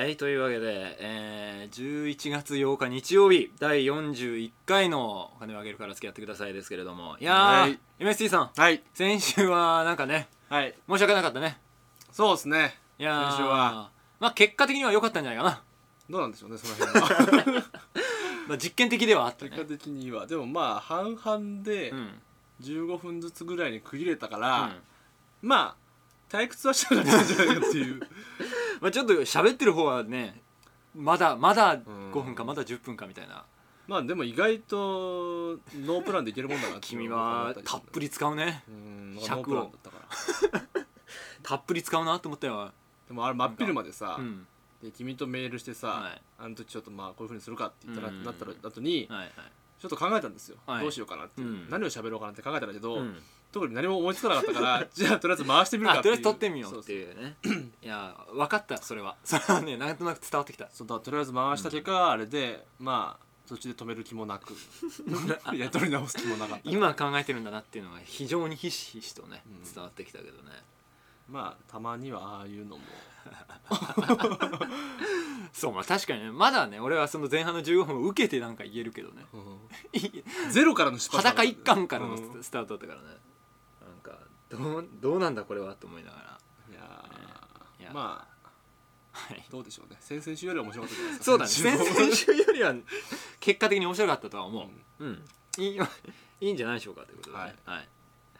はいというわけで、えー、11月8日日曜日第41回の「お金をあげるから付き合ってください」ですけれども。いやー、はい。MST さんはい。先週はなんかねはい。申し訳なかったね。そうですね。いやー先週は。まあ結果的には良かったんじゃないかな、どうなんでしょうねその辺は。まあ、実験的ではあったね。結果的には。でもまあ半々でうん。15分ずつぐらいに区切れたかうら、ん。まあ退屈はしたかったんじゃないかっていう。まあ、ちょっと喋ってる方はねまだまだん。5分かまだ10分かみたいな。まあでも意外とノープランでいけるもんだな君はたっぷり使うね。うん。尺を。ノープランだったから。たっぷり使うなと思ったよでもあれ真っ昼までさ、うん。で君とメールしてさ、はい。あの時ちょっとまあこういうふうにするかって言ったら、うん。なったら後にはいはい。ちょっと考えたんですよ、はい。どうしようかなって。うん。何を喋ろうかなって考えたんだけど、うん特に何も思いつかなかったから じゃあとりあえず回してみるかあとりあえず撮ってみようってそいうね。いや分かったそれは。それはねなんとなく伝わってきた。そうだとりあえず回した結果、あれでまあそっちで止める気もなく いや取り直す気もなかった。今考えてるんだなっていうのが非常にひしひしとねうん。伝わってきたけどね。まあたまにはああいうのも。そうまあ確かにねまだね俺はその前半の15分を受けてなんか言えるけどね。ゼロからの失敗裸一貫からのうんスタートだったからねどうどうなんだこれはと思いながら。いやーいや。まあはい。どうでしょうね。先々週よりは面白かったじゃないですか？そうだね。先先々週よりは結果的に面白かったとは思う。うん。いい いいんじゃないでしょうかということで。ねはい。はい。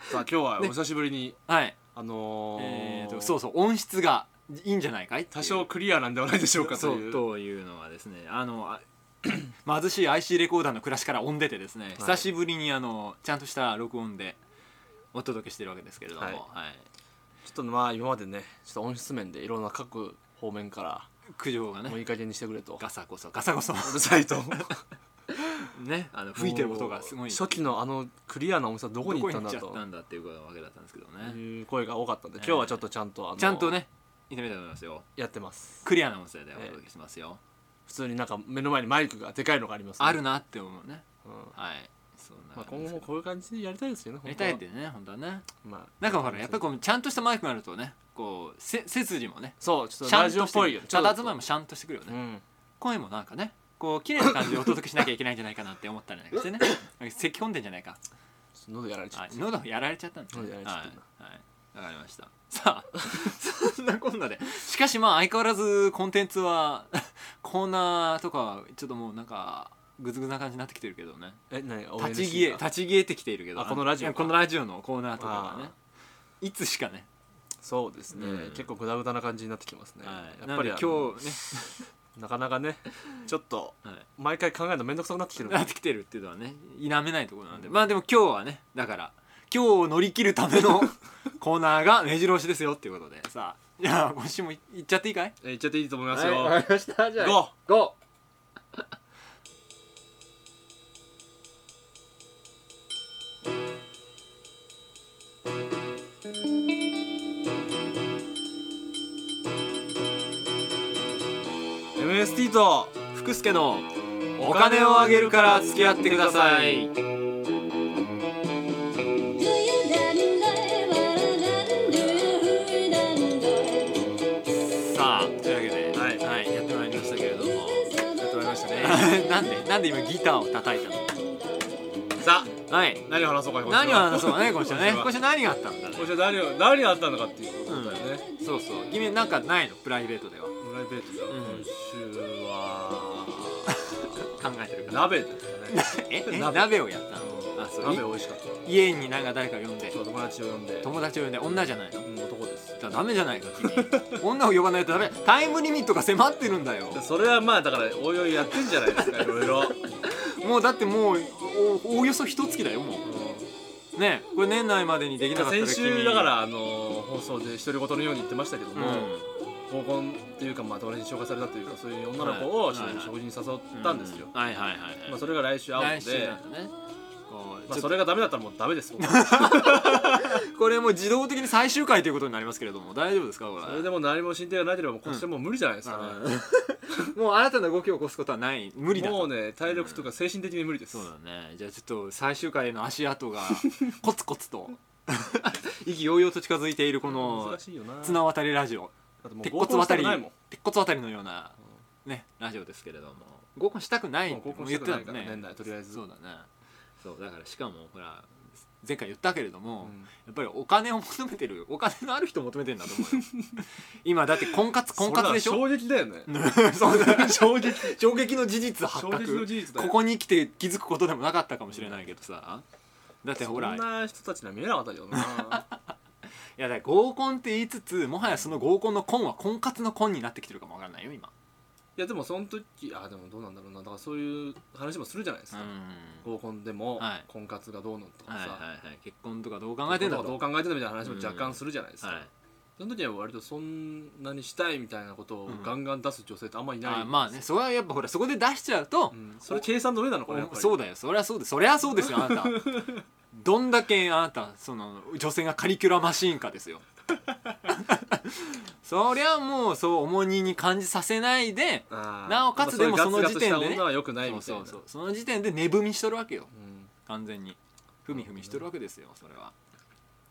さあ今日はお久しぶりに、はいあのーえーとそうそう音質がいいんじゃないかい？っていう多少クリアなんではないでしょうかとそいう。うというのはですねあのあ 貧しい IC レコーダーの暮らしから音出てですね、久しぶりにあのちゃんとした録音でお届けしてるわけですけれども、はい。はい。ちょっとまあ今までねちょっと音質面でいろんな各方面から苦情がねもういい加減にしてくれと。ガサゴソガサゴソ。うるさいと。ねあの吹いてる音がすごい。初期のあのクリアな音質はどこに行ったんだどこに行っちゃとったんだっていうわけだったんですけどね、いう声が多かったんで。えー。今日はちょっとちゃんとあのちゃんとねいってみたいと思いますよ。やってます。クリアな音声でお届けしますよ、普通になんか目の前にマイクがでかいのがありますね。あるなって思うね。うん。はいそんなまあ、今後もこういう感じでやりたいですよねやりたいってね本当はね。まあ。なんかほらやっぱりこうちゃんとしたマイクがあるとねこうせ背筋もねそうちょっとラジオっぽいよたたずまいももシャンとしてくるよね、うん。声もなんかねこう綺麗な感じでお届けしなきゃいけないんじゃないかなって思ったりなんかしてね。なんか咳込んでんじゃないか。喉やられちゃってあ喉やられちゃったんですね。喉やられちゃはいったはい。わかりました。さあ そんなこんなで。しかしまあ相変わらずコンテンツはコーナーとかはちょっともうなんかグズグズな感じになってきてるけどね。え何？立ち消え立ち消えてきているけどあこのラジオこのラジオのコーナーとかがね。あいつしかね。そうですね、うん。結構グダグダな感じになってきますね、はい。やっぱり今日ね。なかなかねちょっとはい。毎回考えるの面倒くさくなってきてるなってきてるっていうのはね否めないところなんで。まあでも今日はねだから今日を乗り切るための コーナーが目白押しですよっていうことで。さあじゃあ今週もいいっちゃっていいかい？えー、言っちゃっていいと思いますよ、はい。わかりました。じゃあゴゴー MST とー福助のお金をあげるから付き合ってください。さあというわけではい。はい、やってまいりましたけれども。やってまいりましたね。なんでなんで今ギターを叩いたの？さあはい。何を話そうか今週は。何を話そうかね今週はね。今週は今週何があったんだね。今週は何を何があったのかっていうことだよね、そうそう。君なんかないの？プライベートではベートではうん今週は 考えてるから鍋ですかねええ鍋。鍋をやったの？あそう鍋い美味しかった。家になんか誰か呼んで。そう友達を呼んで。友達を呼んで。女じゃないの？うん男です。じゃあダメじゃないか君。女を呼ばないとダメ。タイムリミットが迫ってるんだよ。それはまあだからおいおいやってんじゃないですかいろいろ、もうだってもうおおおよそ一月だよもう。ねこれ年内までにできなかったら先君週だからあの放送で独り言のように言ってましたけどうも、合コンっていうかまあ友達に紹介されたというかそういう女の子を食事に誘ったんですよ、うはいはいはいはい。まあ、それが来週会うので、まあ、それがダメだったらもうダメです これもう自動的に最終回ということになりますけれども。大丈夫ですかこれ。それでも何も進展がないければこっちでもう無理じゃないですかね、うん もう新たな動きを起こすことはない。無理だと。もうね体力とか精神的に無理です、そうだね。じゃあちょっと最終回への足跡がコツコツと。意気揚々と近づいているこの綱渡りラジオだってもう鉄合コンした骨渡りくないもん。鉄骨あたりのようなねラジオですけれども。合コンしたくないもう合コン言したくってたもんね。年内とりあえず。そうだねそうだからしかもほら前回言ったけれども、うん。やっぱりお金を求めてるお金のある人を求めてるんだと思うよ。今だって婚活婚活でしょ？それは衝撃だよね。そうだ。衝撃。衝撃の事実発衝撃の覚事実だよ。ここに来て気づくことでもなかったかもしれないけどさ。だってほら。いそんな人たちには見えなかったけどなやだから合コンって言いつつもはやその合コンの婚は婚活の婚になってきてるかもわからないよ今。いやでもその時あでもどうなんだろうな。だからそういう話もするじゃないですか、うん。合コンでも、はい。婚活がどうのとかさ、はいはいはい。結婚とかどう考えてんだと。どう考えてんだみたいな話も若干するじゃないですか、はい。その時は割とそんなにしたいみたいなことをガンガン出す女性ってあんまりいない、あまあねそれはやっぱほらそこで出しちゃうとう、ん。それ計算の上なのかなそうだよ。そりゃそうですそりゃそうですよあなた どんだけあなたその女性がカリキュラマシーンかですよ。そりゃもうそう重荷に感じさせないでなおかつでもまあその時点でね。そうそうその時点で値踏みしとるわけよ。うん。完全に。ふみふみしとるわけですよそれは。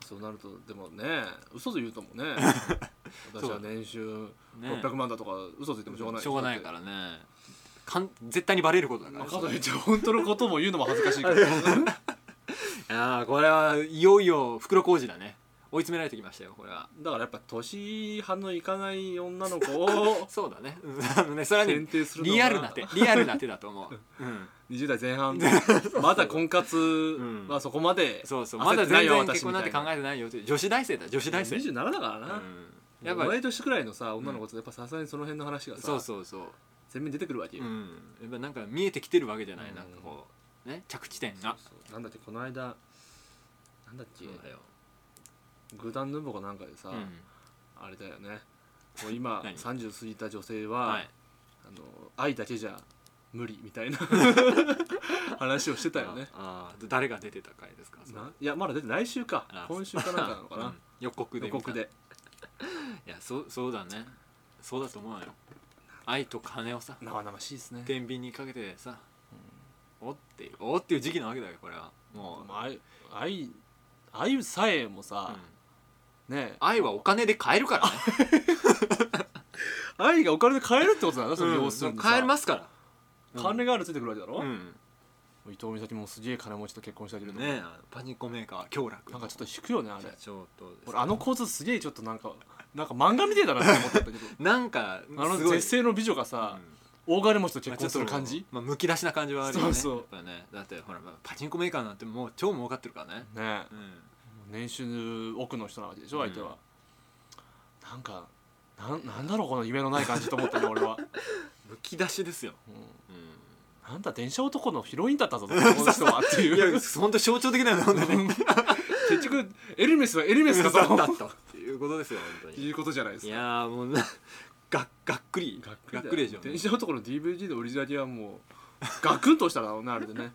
そうなるとでもね嘘で言うともね。私は年収ね。600万だとか嘘ついてもしょうがない。しょうがないからね。かん絶対にバレることだかまらあかといって本当のことも言うのも恥ずかしいから いやーこれはいよいよ袋小路だね。追い詰められてきましたよこれは。だからやっぱ年半のいかない女の子を そうだね。うんあのね。それはね選定するのがリアルな手。リアルな手だと思う、うん、20代前半。まだ婚活ん。はそこまでそうそう。焦まだ全然結婚なんて考えてないよって女子大生だ女子大生、27だからな、うん、ややっぱり。っぱ同い年くらいのさ女の子とやっぱさすがにその辺の話がさそうそうそう、前面に出てくるわけよ、うん、やっぱなんか見えてきてるわけじゃない、うん。なんかこうね着地点が。そうなんだっけこの間なんだっけ？そうだよ、グーダンヌーボーかなんかでさ、うん。あれだよね。もう今 何？30過ぎた女性は、はい。あの愛だけじゃ無理みたいな 話をしてたよね。ああ誰が出てた回ですか？それ。ないやまだ出て来週か。あ今週かなんかなのかな、うん。予告で見た。予告で。いやそうそうだね。そうだと思うよ。愛と金をさ。生々しいですね。天秤にかけてさ、おっていうおっていう時期なわけだよこれは。もう、まあ愛愛愛さえもさうん、ね愛はお金で買えるからね。愛がお金で買えるってことだなその要するにさ。買えますから。金があるついてくるわけだろ、うん。伊藤美咲もすげえ金持ちと結婚したけれども、ねパニコメーカー京楽なんかちょっと引くよねあれ。社長とです。ね俺あの構図すげえちょっとなんかなんか漫画みてえだなって思ったんだけど。なんかあの絶世の美女がさ、大金持ちと結婚する感じ、まあ、むき出しな感じはあるよね。そうそう。ね。だってほらまあパチンコメーカーなんてもう超儲かってるからね。ね。うん。年収奥の人なわけでしょ相手は、なんかなんなんだろうこの夢のない感じと思ったね俺は、むき出しですよ、うん。うなんだ電車男のヒロインだったぞこの人はってん、い いやう本当象徴的だよね本当に。ね結局エルメスはエルメスだだったとということですよ本当に。いうことじゃないですいかやーもうなががっくり。がっくりでしょ。電車男の DVD の売り上げはもうガクンとしただろうねあれでね。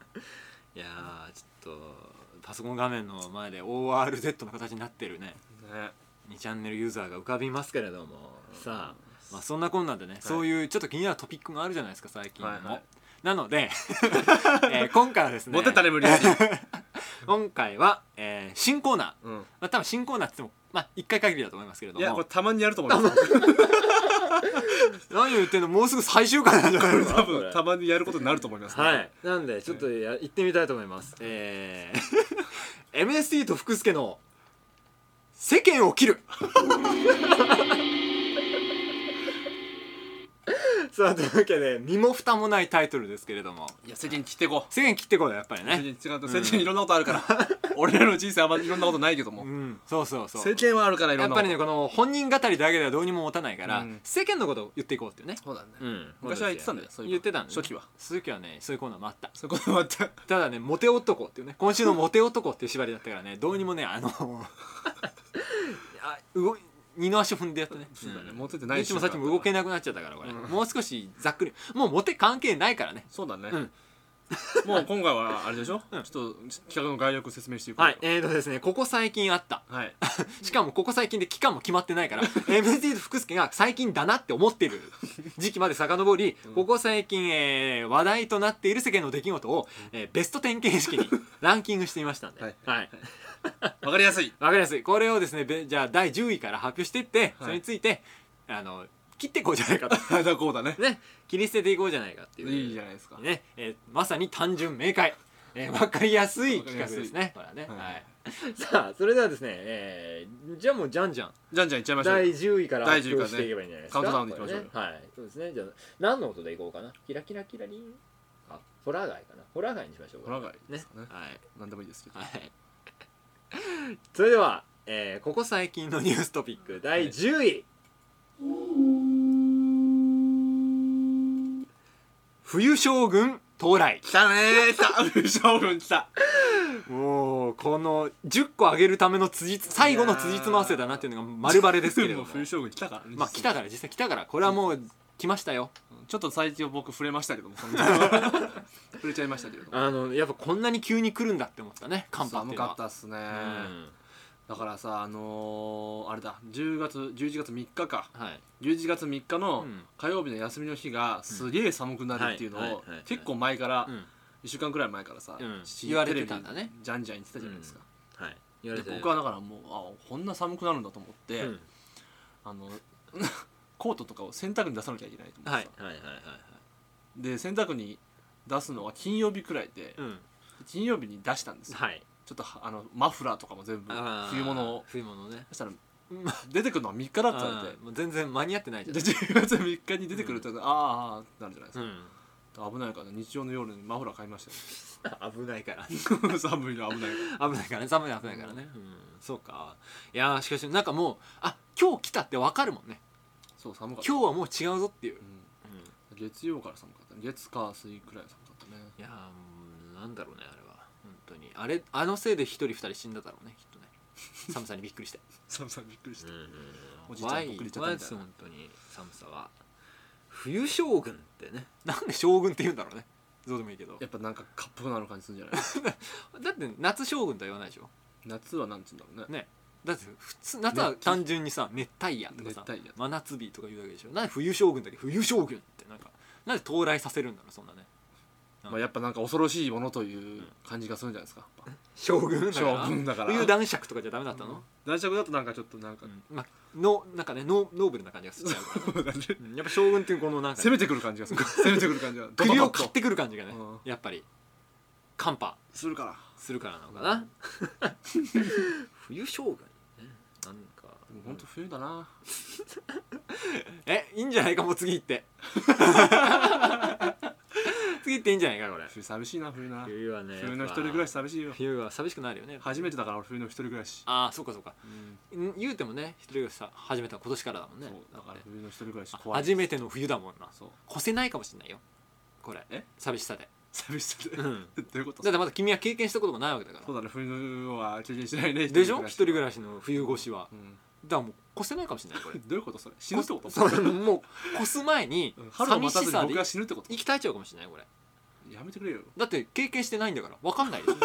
いやーちょっとパソコン画面の前で ORZ の形になってるね。ね。2チャンネルユーザーが浮かびますけれども。さあ、まあ、そんなこんなんでね、そういうちょっと気になるトピックがあるじゃないですか最近も、はい。はいなので、えー今回はですね 今回は、えー新コーナー、うん、まあ、多分新コーナーって言っても、まあ、1回限りだと思いますけれどいやこれもたまにやると思います 何を言ってんのもうすぐ最終回なんじゃないの？か多分たまにやることになると思います、ね、はい。なんでちょっとや行ってみたいと思います。えー。MST と福助の世間を切る さあというわけで身も蓋もないタイトルですけれども。いや世間切ってこう。世間切ってこうよやっぱり世間ね違うと世間いろんなことあるから、俺らの人生あんまいろんなことないけども、うん。そうそうそう。世間はあるからいろんなこと。やっぱりねこの本人語りだけではどうにも持たないから、うん。世間のことを言っていこうっていうね。そうだね、うん。昔は言ってたんだよそういう言ってたんだ、ね、初期は。初期はねそういうコーナーもあった。そういうこともあった。ただねモテ男っていうね今週のモテ男っていう縛りだったからねどうにもねあの あ動い二の足踏んでやったね。そうだね。んモテてないいつもさっきも動けなくなっちゃったからこれ、うん。もう少しざっくり。もうモテ関係ないからね。そうだね、うん。もう今回はあれでしょ、うん。ちょっと企画の概要を説明していこうよ。はい。えーとですねここ最近あった。はい。しかもここ最近で期間も決まってないから と福助が最近だなって思ってる 時期まで遡り、うん。ここ最近、えー話題となっている世間の出来事を、えーベスト10形式にランキングしてみましたんで、はい。はい、わかりやすい。わかりやすい。これをですねべじゃあ第10位から発表していって、はい。それについてあの聞切っていこうじゃないかと。あ だこうだね。ね切り捨てていこうじゃないかっていう。いいじゃないですか。ね、えーまさに単純明快、えー、分かりやすい企画ですね。これはね、はい。はい、さあそれではですね、えーじゃあもうじゃんじゃん。じゃんじゃんいっちゃいましょう。第10位から第発10位からね表していけばいいんじゃないですか。カウントダウンでいきましょう。よこれね。はい。そうですね。じゃあ何の音でいこうかな。キラキラキラリン。あホラー街かな。ホラー街にしましょう。ホラー街でねすかね。はい。なんでもいいですけど。はいそれでは、えーここ最近のニューストピック第10位、冬将軍到来。来たねー。来た。将軍来た。もうこの10個上げるための辻褄最後の辻褄合わせだなっていうのが丸バレですけれども 冬将軍来たからね。まあ来たから実際来たから。これはもう来ましたよ。ちょっと最近僕触れましたけども 触れちゃいましたけれども。あのやっぱこんなに急に来るんだって思ったね寒波っていうのは。寒かったっすね。だからさあのーあれだ10月11月3日か。うんはい。11月3日のうん。火曜日の休みの日がすげえ寒くなるっていうのをはいはいはいはい。結構前からうん。1週間くらい前からさうん。し言われてたんだね。じゃんじゃん言ってたじゃないですか。はい。言われてで僕はだからもうあこんな寒くなるんだと思ってうん。あのコートとかを洗濯に出さなきゃいけないと思ってさ。はいはいはいはい。はいで洗濯に出すのは金曜日くらいでうん。金曜日に出したんですよ。はい。ちょっとはあのマフラーとかも全部あー冬物を。冬物ね。そしたら出てくるのは3日だって言われてあーもう全然間に合ってないじゃん。で10月3日に出てくると、あーあーってなるじゃないですか、うん。危ないから日曜の夜にマフラー買いましたよ。危ないから。寒いの危ないから。危ないからね。寒いの危ないからね。うん。そうか。いやーしかしなんかもうあ今日来たってわかるもんねそう寒かった。今日はもう違うぞっていう、ううん。ん、月曜から寒かった月火水くらい寒かったね。いやーなんだろうねあれは。本当に。あれあのせいで一人二人死んだだろうねきっとね。寒さにびっくりして。寒さにびっくりした、おじいちゃん怖いぽっくりちゃったみたいな本当に。寒さは。冬将軍ってね。なんで将軍って言うんだろうね。どうでもいいけど。やっぱなんかカップなる感じするんじゃない？だって夏将軍とは言わないでしょ。夏はなんつうんだろうね。ねだって普通夏は単純にさ熱帯夜とかさ熱帯夜真夏日とか言うだけでしょ。なんで冬将軍だけ冬将軍ってなんかなんで到来させるんだろうそんなね。まあ、やっぱなんか恐ろしいものという感じがするんじゃないですか、将軍だから？将軍だから。冬男爵とかじゃダメだったの、男爵だとなんかちょっとなんか、うん。まあのなんかねノーノーブルな感じがしちゃうからね。うん。やっぱ将軍っていうこのなんかね、攻めてくる感じがする。攻めてくる感じが。首を買ってくる感じがね、うん。やっぱり。寒波するから。するからなのかな。冬将軍。ねなんか。でも本当冬だな、えいいんじゃないかもう次行って。次行っていいんじゃないかこれ。冬寂しいな冬な。冬はね冬の一人暮らし寂しいよ冬は寂しくなるよね。初めてだから俺冬の一人暮らし、ああそうかそうか。うん。ん言うてもね一人暮らしさ始めたの今年からだもんね。そうだからね冬の一人暮らしあ怖い初めての冬だもんな。そう。越せないかもしんないよ。これ。え？寂しさで寂しさで、どうん。ういうこと？だってまだ君は経験したことがないわけだから。そうだね冬は経験しないねでしょ？一人暮ららしの冬越しは。うん。だからもう越せないかもしれないこれ。どういうことそれ？死ぬってこと？もう越す前に 寂しさでが死ぬってこと？生き絶えちゃうかもしれないこれ。やめてくれよ。だって経験してないんだから。分かんないでしょ？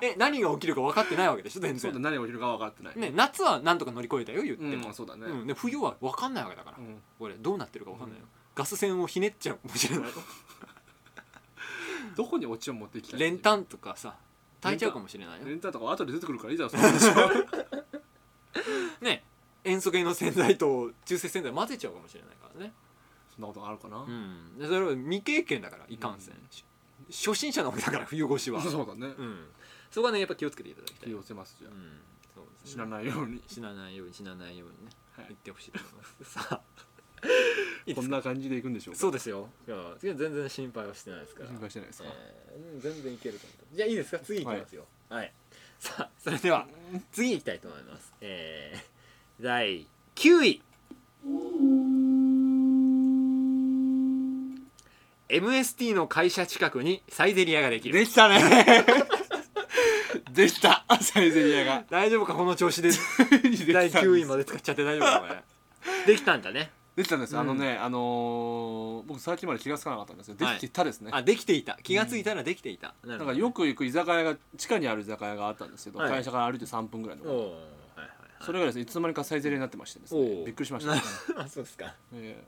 え何が起きるか分かってないわけでしょ？全然。そうだ何が起きるか分かってない。ね夏はなんとか乗り越えたよ言ってうんも、そうだね、うんで冬は分かんないわけだから、うん。これどうなってるか分かんないよ、うん。ガス栓をひねっちゃうかもしれないどこにオチを持っていきたい練炭とかさ炊いちゃうかもしれないよ。レンタとか後で出てくるからいいだろその話はね。塩素系の洗剤と中性洗剤混ぜちゃうかもしれないからね。そんなことがあるかな、うん。でそれは未経験だからいかんせん、うん。初心者なわけだから冬越しは。そうだね、うん。そこはねやっぱ気をつけていただきたい。気をつけますじゃあ、うん。そうですね。死なないように、死なないように死なないようにね。はい。言ってほしいと思います。さあいいですか？こんな感じでいくんでしょうか？そうですよ。いや全然心配はしてないですから。心配してないですか、えーうん全然いけると思うじゃあいいですか？次いきますよ。はい、さあそれでは次いきたいと思います。えー、第9位。MST の会社近くにサイゼリアができる。できたね。できた。サイゼリアが。大丈夫か？この調子で。第9位まで使っちゃって大丈夫か？これ。できたんだねできたんです、うん。あのねあのー僕最近まで気が付かなかったんですよ。できてたですね、あできていた。気がついたらできていた、ななんかよく行く居酒屋が地下にある居酒屋があったんですけど、はい。会社から歩いて3分ぐらいの。おおはいはいはい。それがですねいつの間にかサイゼリアになってましてですおね。うびっくりしました、ねあそうですか。え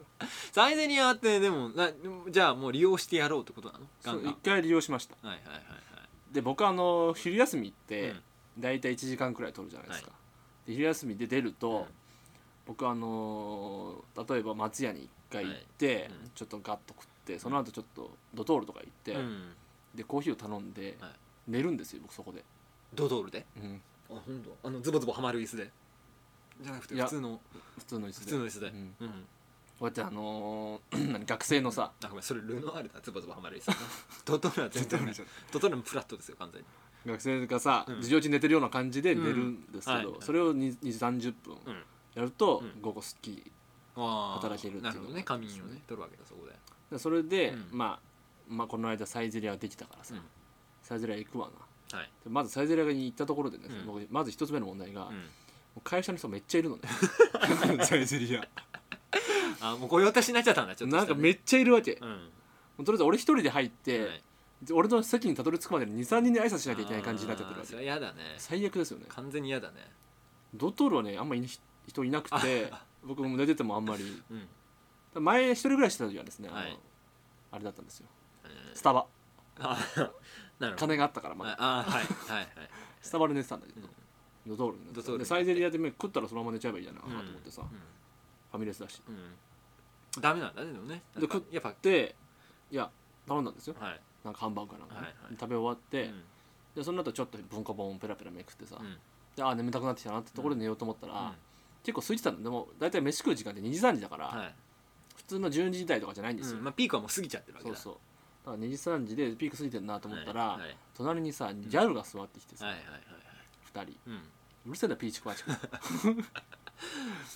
サイゼリアってでもなじゃあもう利用してやろうってことなの？えガンガン。そう一回利用しました。はいはいはいで僕あの昼休みっはいて大体1時間くらい取るじゃないですか、で昼休みで出ると、僕あのー例えば松屋に一回行って、はい。うん。ちょっとガッと食ってその後ちょっとドトールとか行って、うん。でコーヒーを頼んで、はい。寝るんですよ僕そこで、ドトールで？うん、あ本当？あのズボズボはまる椅子で？じゃなくていや普通の？普通の椅子で。普通の椅子で。うん。うん。こうやってあのー 何学生のさ。あごめんそれルノアールだ。ズボズボはまる椅子ドトールは全然ない。ドトールもフラットですよ完全に。学生がさ、うん。授業中寝てるような感じで寝るんですけど、うんはい。それを2 3 0分うんやるとうん。午後すっきりあー。働けるっていうのが。なるほどね。仮眠をね取るわけだそこで。でそれで、うん。まあ、まあこの間サイゼリアができたからさ、うん。サイゼリア行くわな。はい。でまずサイゼリアに行ったところでね、うん。僕まず一つ目の問題が、会社の人めっちゃいるのね。サイゼリア。あもう御用達になっちゃったんだちょっと。なんかめっちゃいるわけ、うん。もうとりあえず俺一人で入って、はい。で俺の席にたどり着くまでに23人に挨拶しなきゃいけない感じになってくるわけ。あーそれは嫌だね。最悪ですよね。完全に嫌だね。ドトールはねあんまり人いなくて僕も寝ててもあんまり。うん。前一人暮らししてた時はですね、はい。あれだったんですよ。えー。スタバ。あ なるほど。金があったからまだ。ああはいはいはい。スタバで寝てたんだけど、ドトールに寝てたドトールにでサイゼリアでね食ったらそのまま寝ちゃえばいいじゃないかなと思ってさ、うん。ファミレスだし。うん。うん。ダメなんだねでもね。で食っやっぱ。でいや頼んだんですよ。はい。なんかハンバーグかなんかね、はいはい。食べ終わって、うん。でその後ちょっと文庫本ペラペラめくってさ、うん。であ眠たくなってきたなってところで寝ようと思ったら、うん結構空いてたの。でも大体飯食う時間って2時3時だから、はい。普通の12時台とかじゃないんですよ、うんまあピークはもう過ぎちゃってるわけだ。そうそう。だから2時3時でピーク過ぎてるなと思ったら、はい。はい隣にさギャルが座ってきてさ、はいはいはいはい。2人。うん。はうるせえなピーチクワチク いはいはい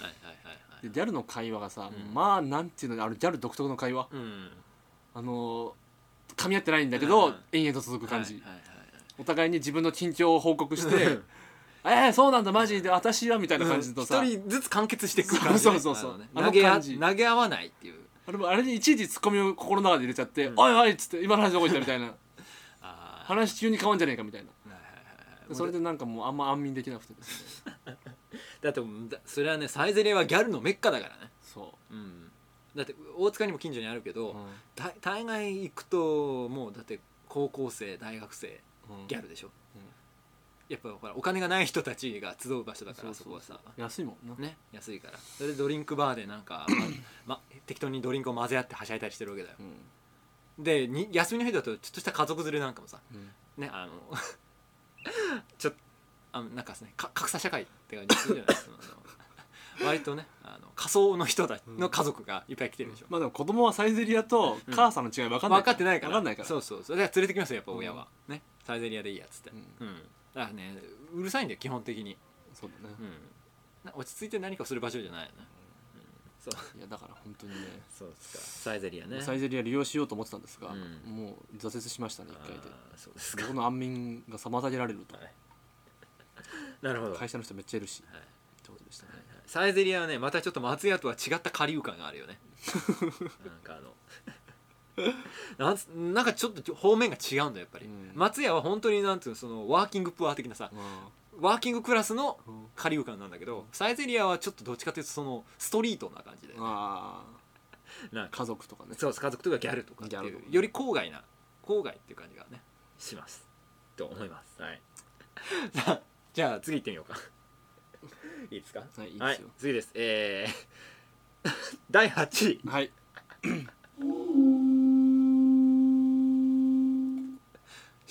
はいでギャルの会話がさ、うん。まあなんていうのあのギャル独特の会話。うん。あのー噛み合ってないんだけど、うん。延々と続く感じ、はいはいはい。お互いに自分の近況を報告して「えー、そうなんだマジで私は」みたいな感じとさ、一人ずつ完結していく感じね。そうそうそうあのねあの投げ投げ合わないっていう。あれもあれにいちいちツッコミを心の中で入れちゃって「うん。おいおい」っつって「今の話どこ行った」みたいな。話急に変わんじゃねえかみたいな。それでなんかもうあんま安眠できなくて。ですねだってだそれはねサイゼリアはギャルのメッカだからね。そう。ん。だって大塚にも近所にあるけう、ど、うん。大大概行くともうだって高校生大学生うん。ギャルでしょ、うんやっぱほらお金がない人たちが集う場所だからそこはさ。安いもんな、ね安いから。それでドリンクバーでなんか、ま ま、適当にドリンクを混ぜ合ってはしゃいだりしてるわけだよ。うん。でに休みの日だとちょっとした家族連れなんかもさうん。ねあの ちょっあのなんかですねか格差社会って感じするじゃないですか。割とねあの仮想の人たちの家族がいっぱい来てるでしょ、まあでも子供はサイゼリアと母さんの違い分かんない分かってないから。分かんないからそうそうそれで連れてきますよやっぱ親は、ねサイゼリアでいいやっつってうんうん、だからねうるさいんだよ基本的に、そうだね。うん、な落ち着いて何かをする場所じゃないよね、うん、そう。いやだから本当にね。そうですか。サイゼリアね。サイゼリア利用しようと思ってたんですが、うん。もう挫折しましたね一回で。あーそうですか。僕の安眠が妨げられると。はい。なるほど、はい会社の人めっちゃいるし。ってことでしたね。サイゼリアはねまたちょっと松屋とは違った下流感があるよね。なんかあの なんつなんかちょっと方面が違うんだよやっぱり、うん。松屋は本当になんていうのそのワーキングプア的なさワーキングクラスのうん下流感なんだけどサイゼリアはちょっとどっちかというとそのストリートな感じで、あなんかあ家族とかね。そう家族とかギャルとかっていうギャルとかより郊外な郊外っていう感じがねします。と思います。はい。じゃあじゃあ次行ってみようか。いいですか？はいいいですよ。次です。えー第8位。はい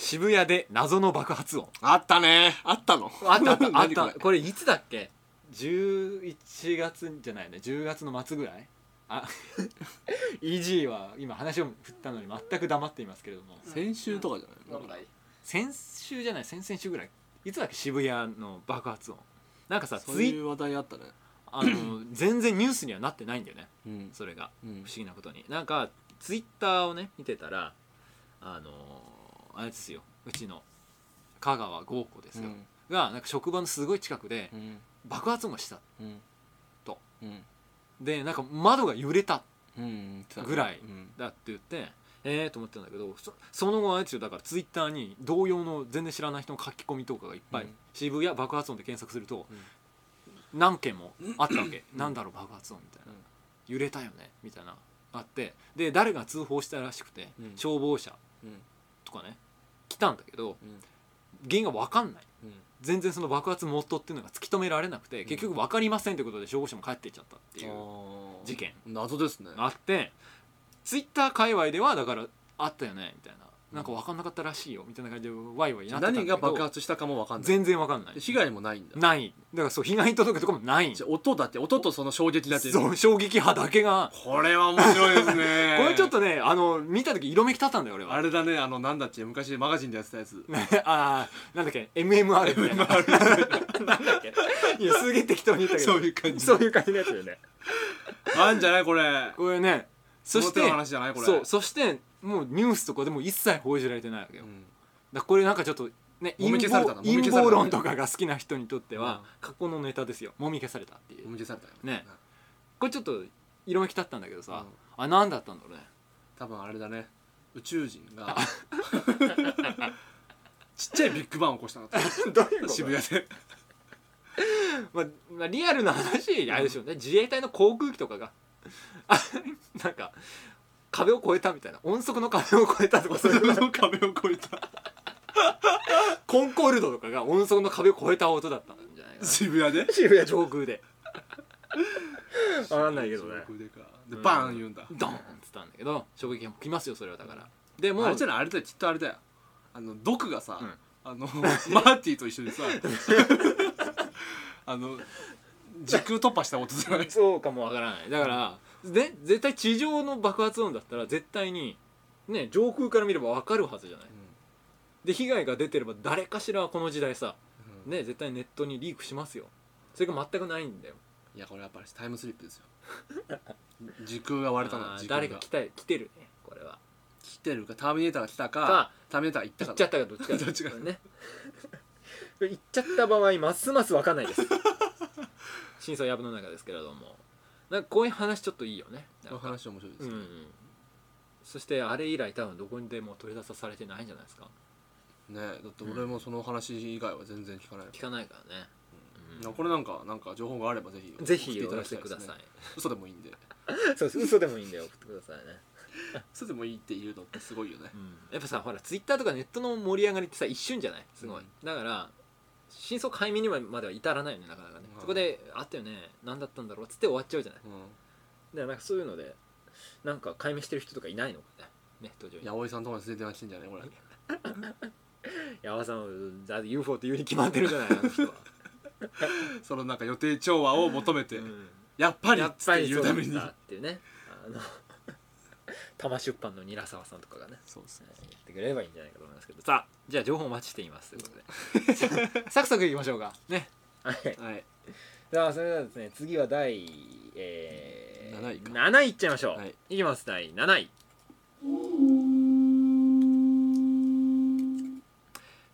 渋谷で謎の爆発音。あったね。あったの。あったあった。あ っ何これ。たこれいつだっけ？11月じゃないね。10月の末ぐらい？あ EG は今話を振ったのに全く黙っていますけれども。先週とかじゃない？の先週じゃない？先々週ぐらい。いつだっけ？渋谷の爆発音。なんかさそうツイいう話題あったね。あの 全然ニュースにはなってないんだよね。うん。それが。うん。不思議なことに。なんかツイッターをね見てたらあのあれですよ。うちの香川豪子ですよ、がなんか職場のすごい近くでうん。爆発音がしたうんと。うん。でなんか窓が揺れたうんぐらいうん。だって言ってええと思ってたんだけどそその後あれですよ。だからツイッターに同様の全然知らない人の書き込みとかがいっぱい、うん。渋谷爆発音で検索すると、何件もあったわけ、なんだろう爆発音みたいな、うん。揺れたよねみたいな。あってで誰が通報したらしくて、うん。消防車。うんとかね来たんだけどうん原因が分かんない。うん。全然その爆発元っていうのが突き止められなくて結局分かりませんってことで消防車も帰っていっちゃったっていう事件。謎ですね。あってツイッター界隈ではだからあったよねみたいななんか分かんなかったらしいよみたいな感じでワイワイなってたんだ何けどが爆発したかもわかんない。全然分かんない。で被害もないんだ。ない。だからそう被害届とかもない。じゃあ音だって音とその衝撃だって。そう衝撃波だけが。これは面白いですね。これちょっとねあの見た時色めき立ったんだよ俺は。あれだねあのなんだっけ昔マガジンでやってたやつ。あーなんだっけ MMR みたいな。なんだっけ。いやすげえ適当に言ったけど。そういう感じ。そういう感じのやつよね。あんじゃないこれ。これねそして表の話じゃないこれ。そうそしてもうニュースとかでも一切報じられてないわけよ、うん。だこれなんかちょっとね陰もみ消された謀論とかが好きな人にとってはうん。過去のネタですよ。もみ消されたっていう。もみ消されたよね。これちょっと色めき立ったんだけどさ、うん。あ何だったんだろうね？多分あれだね。宇宙人がちっちゃいビッグバンを起こしたの どういう渋谷で。まあ、まあリアルな話あれでしょうね。自衛隊の航空機とかが。あなんか壁を越えたみたいな。音速の壁を越えたとかそういう。その壁を越えた。コンコルドとかが音速の壁を越えた音だったんじゃないかな。渋谷で？渋谷上空で。分かんないけどね。上空でか。でバーン言うんだ。ドーンっつったんだけど衝撃が来ますよそれはだから。でもあれじゃないあれだよきっとあれだよ。あのドクがさ、うん。あの マーティと一緒にさ あの時空突破した音じゃない？そうかもわからない。だからで絶対地上の爆発音だったら絶対にね上空から見れば分かるはずじゃない。で被害が出てれば誰かしらはこの時代さうん。ね絶対ネットにリークしますよ。それが全くないんだよ。いやこれやっぱりタイムスリップですよ。時空が割れたのあー時空が。誰か来た来てるねこれは。来てるかターミネーターが来たかかターミネーターが行ったか。行っちゃったかどっちかどっちかね。行っちゃった場合ますます分かんないです。真相やぶの中ですけれどもなんかこういう話ちょっといいよね。この話面白いですね、うんうん。そしてあれ以来多分どこにでも取り出さされてないんじゃないですか。ねだって俺もその話以外は全然聞かない、聞かないからね、これなんかなんか情報があればぜひぜひ送おせください嘘でもいいんで。そうです。嘘でもいいんで送ってくださいね、嘘でもいいっていうのってすごいよね。やっぱさほらツイッターとかネットの盛り上がりってさ一瞬じゃない？すごい、うん。だから真相解明にまでは至らないよねなかなかそこであったよね何だったんだろうっつって終わっちゃうじゃない。うん。だからなんかそういうのでなんか解明してる人とかいないのかね。ネット上に。八百さんとかに連れて話してんじゃないこれ。矢和さんだって UFO って言うに決まってるじゃないあの人は、そのなんか予定調和を求めて、うん。やっぱりやっつって言うために。っていうね。あの玉出版の韮沢さんとかがね。そうですね言ってくれればいいんじゃないかと思いますけど。さあじゃあ情報お待ちしていますということで。サクサクいきましょうか。ねはい。はい。さあそれではですね次は第、えー、7位か。7位いっちゃいましょう、はい。い、きます第7位。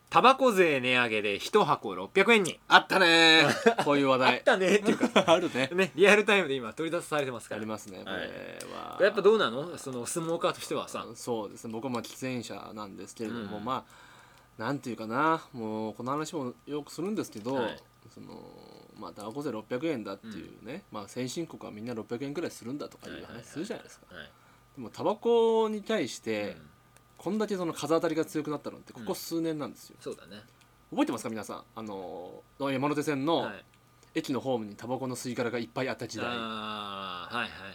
タバコ税値上げで1箱600円に。あったねー。こういう話あっ題たねっていうか。あるね。ねリアルタイムで今取り出されてますから。ありますねこは。い。れは、やっぱどうなの？そのスモーカーとしてはさ。そうですね。僕はまあ喫煙者なんですけれども、うん。まあなんていうかな。もうこの話もよくするんですけど、はいそのまあタバコ税600円だっていうね、まあ先進国はみんな600円くらいするんだとかいうはいはいはい。話するじゃないですか、はい。でもタバコに対して、うん。こんだけその風当たりが強くなったのってここ数年なんですよ、そうだね。覚えてますか皆さん？あの山手線のはい。駅のホームにタバコの吸い殻がいっぱいあった時代、あーはいはいはいはい。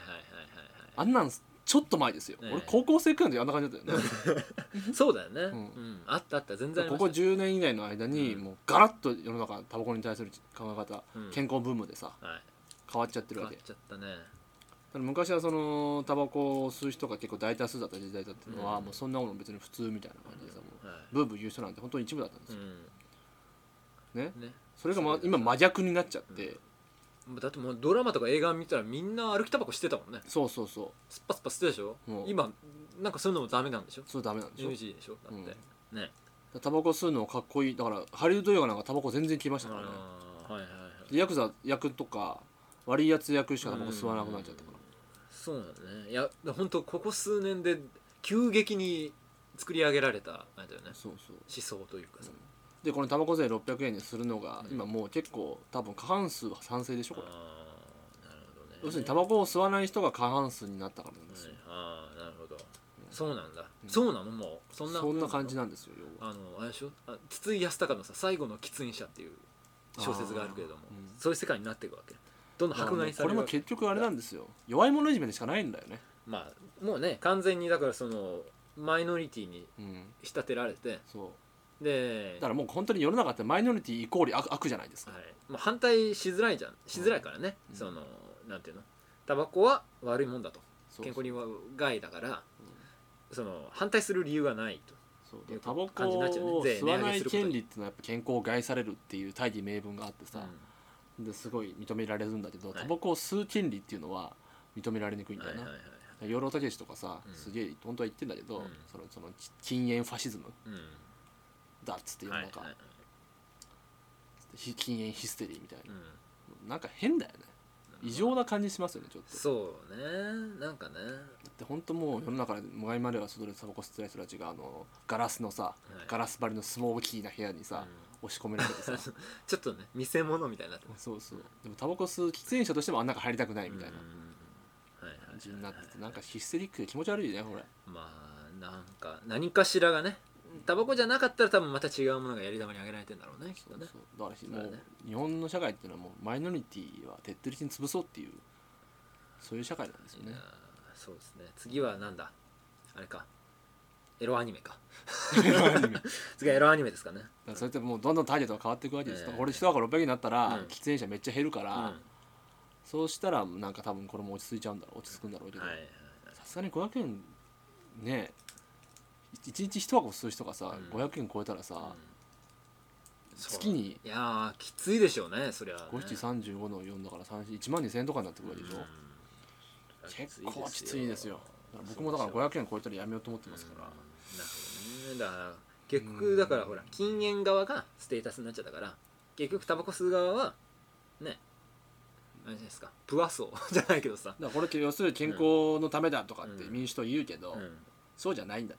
あんなんちょっと前ですよ、ねえ。俺高校生くらいの時あんな感じだったよね。そうだよね、うん。ん。あったあった全然ありここました10年以内の間にうん。もうガラッと世の中タバコに対する考え方、うん。健康ブームでさはい。変わっちゃってる変わっわけちゃったね。だから昔はそのタバコを吸う人が結構大多数だった時代だっていうのは、うん。もうそんなもの別に普通みたいな感じでさもうはい。ブーブー言う人なんて本当に一部だったんですうよ、ん。ね。ねそれが、ま今真逆になっちゃって、だってもうドラマとか映画見たらみんな歩きタバコしてたもんね。そうそうそスッパスパしてたでしょ？う。ん今なんかそういうのもダメなんでしょ？うそれダメなんでしょ NG でしょだって、ね。タバコ吸うのかっこいい。だからハリウッド映画なんかタバコ全然消えましたからね。あーはいはいはい。でヤクザ役とか悪いやつ役しかタバコ吸わなくなっちゃったから。そうなんだね。いや本当ここ数年で急激に作り上げられたあれだよね。そうそう。思想というかさ、でこのタバコ税600円にするのが、うん。今もう結構多分過半数は賛成でしょこれ。ああなるほどね。要するにタバコを吸わない人が過半数になったからなんですよ、はい。ああなるほど。そうなんだ、うん。そうなの？もうそんなそんな感じなんですよ要は。あのあれでしょ？あ筒井康隆のさ「最後の喫煙者」っていう小説があるけれども、あーうん。そういう世界になっていくわけ。どんどん迫害さこれもれるわけ結局あれなんですよ。弱い者いじめでしかないんだよね。まあもうね完全にだからそのマイノリティにうん。仕立てられてそうでだからもう本当に世の中ってマイノリティイコール悪悪じゃないですか、はい。まあ、反対しづらいじゃん。しづらいからね、うん。そのなんていうの？タバコは悪いもんだと。健康には害だから、その反対する理由がないと。そう。タバコ感じになっちゃうね。を税吸わない権利っていうのはやっぱ健康を害されるっていう大義名分があってさ、ですごい認められるんだけど、はい。タバコを吸う権利っていうのは認められにくいんだよな、はいはいはい養老孟司とかさ、うん。すげえ本当は言ってんだけど、うん。そのその禁煙ファシズム。うんだっつっていうなんか、はいはい。ひ禁煙ヒステリーみたいな。う、ん。なんか変だよね。異常な感じしますよねちょっと。そうね。なんかね。だって本当もう世の中で前までは外でタバコ吸ってない人たちがあのガラスのさ、い。ガラス張りのスモーキーな部屋にさ、押し込められてさ。ちょっとね見せ物みたいになってそうそう。でもタバコ吸う喫煙者としてもあん中入りたくないみたいな感じになっててなんかヒステリックで気持ち悪いねこれ。まあなんか何かしらがねタバコじゃなかったら多分また違うものがやり玉にあげられてんだろうねきっとね。そうだからもう日本の社会っていうのはもうマイノリティは徹底的に潰そうっていうそういう社会なんですよね。そうですね。次はなんだ？あれか。エロアニメか。エロアニメ。次はエロアニメですかね。らそれってもうどんどんターゲットが変わっていくわけですよ、ええこれ人が600になったら、うん。喫煙者めっちゃ減るから、うん。そうしたらなんか多分これも落ち着いちゃうんだろう落ち着くんだろうけど。さすがに500円ね1日1箱吸う人がさ、うん。500円超えたらさ、うん。月にいやーきついでしょうねそりゃね。5七35の4だから1万2000円とかになってくるわけでしょ、うん。結構きついですよ。僕もだから500円超えたらやめようと思ってますから、なるほどね。だから結局だからほら禁煙側がステータスになっちゃったから結局タバコ吸う側はねあれじゃないですか。プワ層じゃないけどさ、だからこれ要するに健康のためだとかってうん。民主党言うけど、うん。うんそうじゃないんだ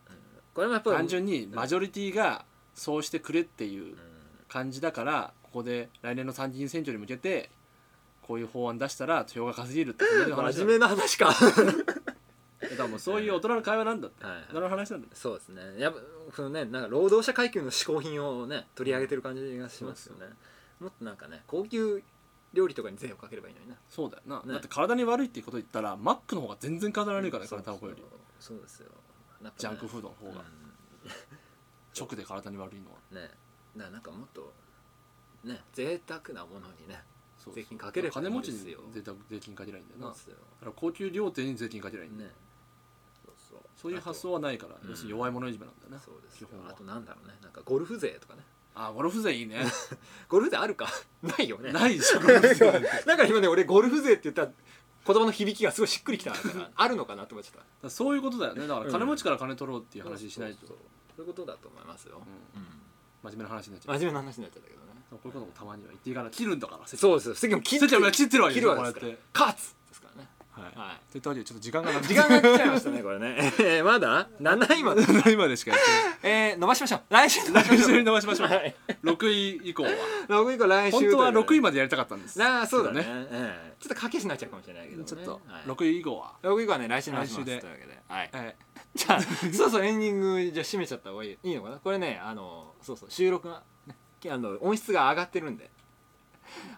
これもやっぱり単純にマジョリティがそうしてくれっていうう感じだからここで来年の参議院選挙に向けてこういう法案出したら票が稼げるっていう話真面目な話か。だからもうそういう大人の会話なんだって。はい大人の話なんだそうですね。やっぱそのねなんか労働者階級の嗜好品をね取り上げてる感じがしますよね。もっとなんかね高級料理とかに税をかければいいのにな。そうだよな、ね。だって体に悪いっていうこと言ったらマックの方が全然体に悪いからねそう体タバコより。そうですよね。ジャンクフードの方が。うん。直で体に悪いのは。ね。だからなんかもっとね贅沢なものにねそうそう。税金かければ金持ちに税金税金かけないんだよな。だから高級料亭に税金かけないんだよ、ねそうそうそういう発想はないからうん要するに弱い者いじめなんだよね、そうですあとなんだろうね。なんかゴルフ税とかね。あゴルフ税いいね。ゴルフ税あるか？ないよね。ないでしょゴルフ税。なんか今ね俺ゴルフ税って言ったら言葉の響きがすごいしっくりきたからあるのかなって思っちゃっだからそういうことだよね。だから金持ちから金取ろうっていうた話しないと、そうそうそう。いうことだと思いますよ、うん。うん。真面目な話になっちゃう真面目な話になっちゃったけどね。こういうこともたまには言っていかない切るんだから。そうですよ。席も切切ってる切ってるわけ切るわけですから。勝つですからねはい。はい。といったわけでちょっと時間がなく時間が来ちゃいましたねこれね。えーまだ？7位まで。今でしかやってえー、伸ばしましょう。来週来週しましょう。に伸ばしましょう。はい。6位以降は。6位以降来週本当は6位ままでやりたかったんです。なあそうだね。ちょっと駆け足になっちゃうかもしれないけど、ね、ちょっとはい、6位以降は。6位以降はね来週にします来週で。というわけで。はい。はいじゃあ そうそうエンディングじゃあ締めちゃった方がいい。いいのかな？これねあのそうそう収録が、ね、あの音質が上がってるんで。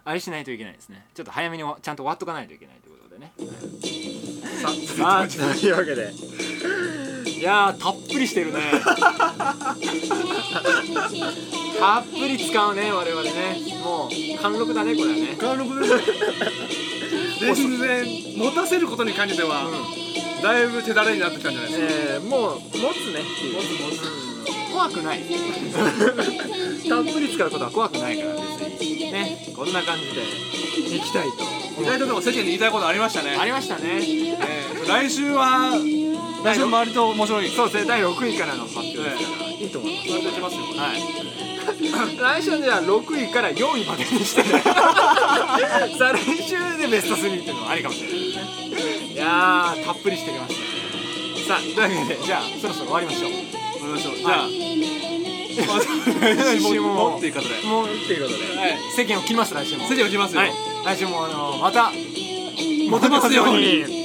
あれしないといけないですね。ちょっと早めにちゃんと終わっとかないといけないでね。さあというわけで。いやーたっぷりしてるね。たっぷり使うね我々ね。もう貫禄だねこれはね。貫禄です全然持たせることに関しては、だいぶ手だれになってきたんじゃないですか、えー、もう持つねっていう。持つ持つ。うん怖くない。たっぷり使うことは怖くないから別に。ねこんな感じでいきたいと意外とでも世間に言いたいことありましたね。ありましたね。えー来週は来週も割と面白い。そうですね。第6位からの発表ですから、いいと思います。割ときますよはい。来週はじゃあ6位から4位までにして さあ来週でベスト3っていうのもありかもしれない。ですねいやーたっぷりしてきました。ねさあというわけでじゃあそろそろ終わりましょう。終わりましょうじゃあ、来 週ももっていうことで。もうっていうことで、はい。世間を切ります来週も。世間を切りますよ。はい、来週もあのまたモテますように。